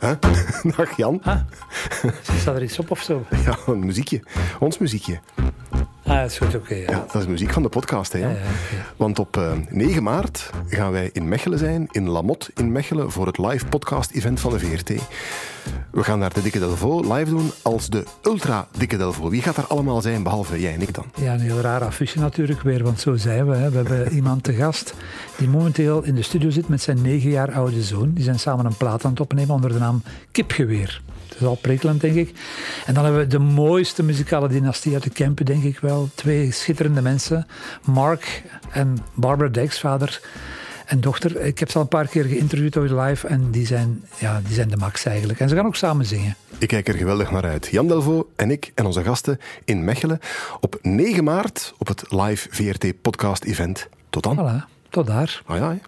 Huh? Dag Jan. Ah, staat er iets op of zo? Ja, een muziekje. Ons muziekje. Ah, dat is goed, oké. ja. Ja, dat is muziek van de podcast, hè. Ja. Want op eh, 9 maart gaan wij in Mechelen zijn, in Lamotte in Mechelen, voor het live podcast-event van de VRT. We gaan daar de Dikke Delvaux live doen als de Ultra Dikke Delvaux. Wie gaat daar allemaal zijn, behalve jij en ik dan? Ja, een heel raar affiche natuurlijk weer, want zo zijn we. Hè. We hebben iemand te gast die momenteel in de studio zit met zijn negen jaar oude zoon. Die zijn samen een plaat aan het opnemen onder de naam Kipgeweer. Dat is al prikkelend, denk ik. En dan hebben we de mooiste muzikale dynastie uit de Kempen, denk ik wel. Twee schitterende mensen. Mark en Barbara Dex, vader en dochter. Ik heb ze al een paar keer geïnterviewd ooit live en die zijn, ja, die zijn de max eigenlijk. En ze gaan ook samen zingen. Ik kijk er geweldig naar uit. Jan Delvaux en ik en onze gasten in Mechelen op 9 maart op het live VRT podcast-event. Tot dan. Voilà, tot daar. Ah ja.